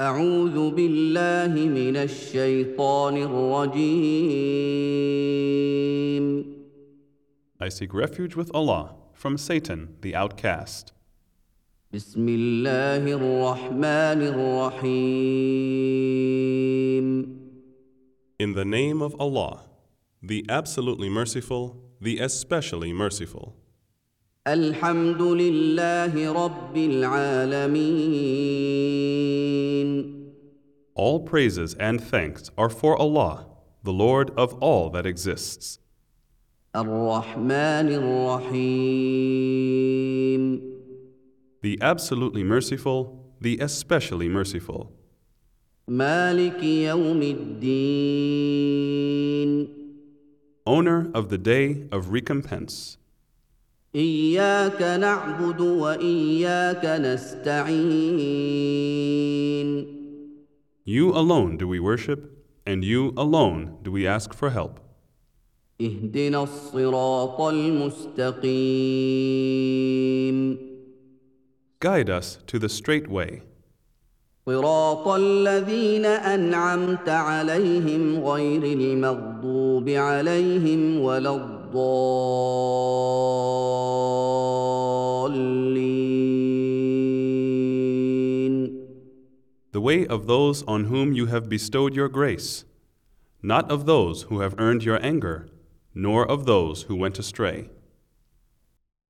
أعوذ بالله من الشيطان الرجيم I seek refuge with Allah from Satan, the outcast. بسم الله الرحمن الرحيم In the name of Allah, the absolutely merciful, the especially merciful. الحمد لله رب العالمين All praises and thanks are for Allah, the Lord of all that exists, الرحمن الرحيم the absolutely merciful, the especially merciful, مالك يوم الدين owner of the day of recompense. إياك نعبد وإياك نستعين You alone do we worship, and you alone do we ask for help. اهدنا الصراط المستقيم Guide us to the straight way, صراط الذين أنعمت عليهم غير المغضوب عليهم ولا الضالين the way of those on whom you have bestowed your grace, not of those who have earned your anger, nor of those who went astray.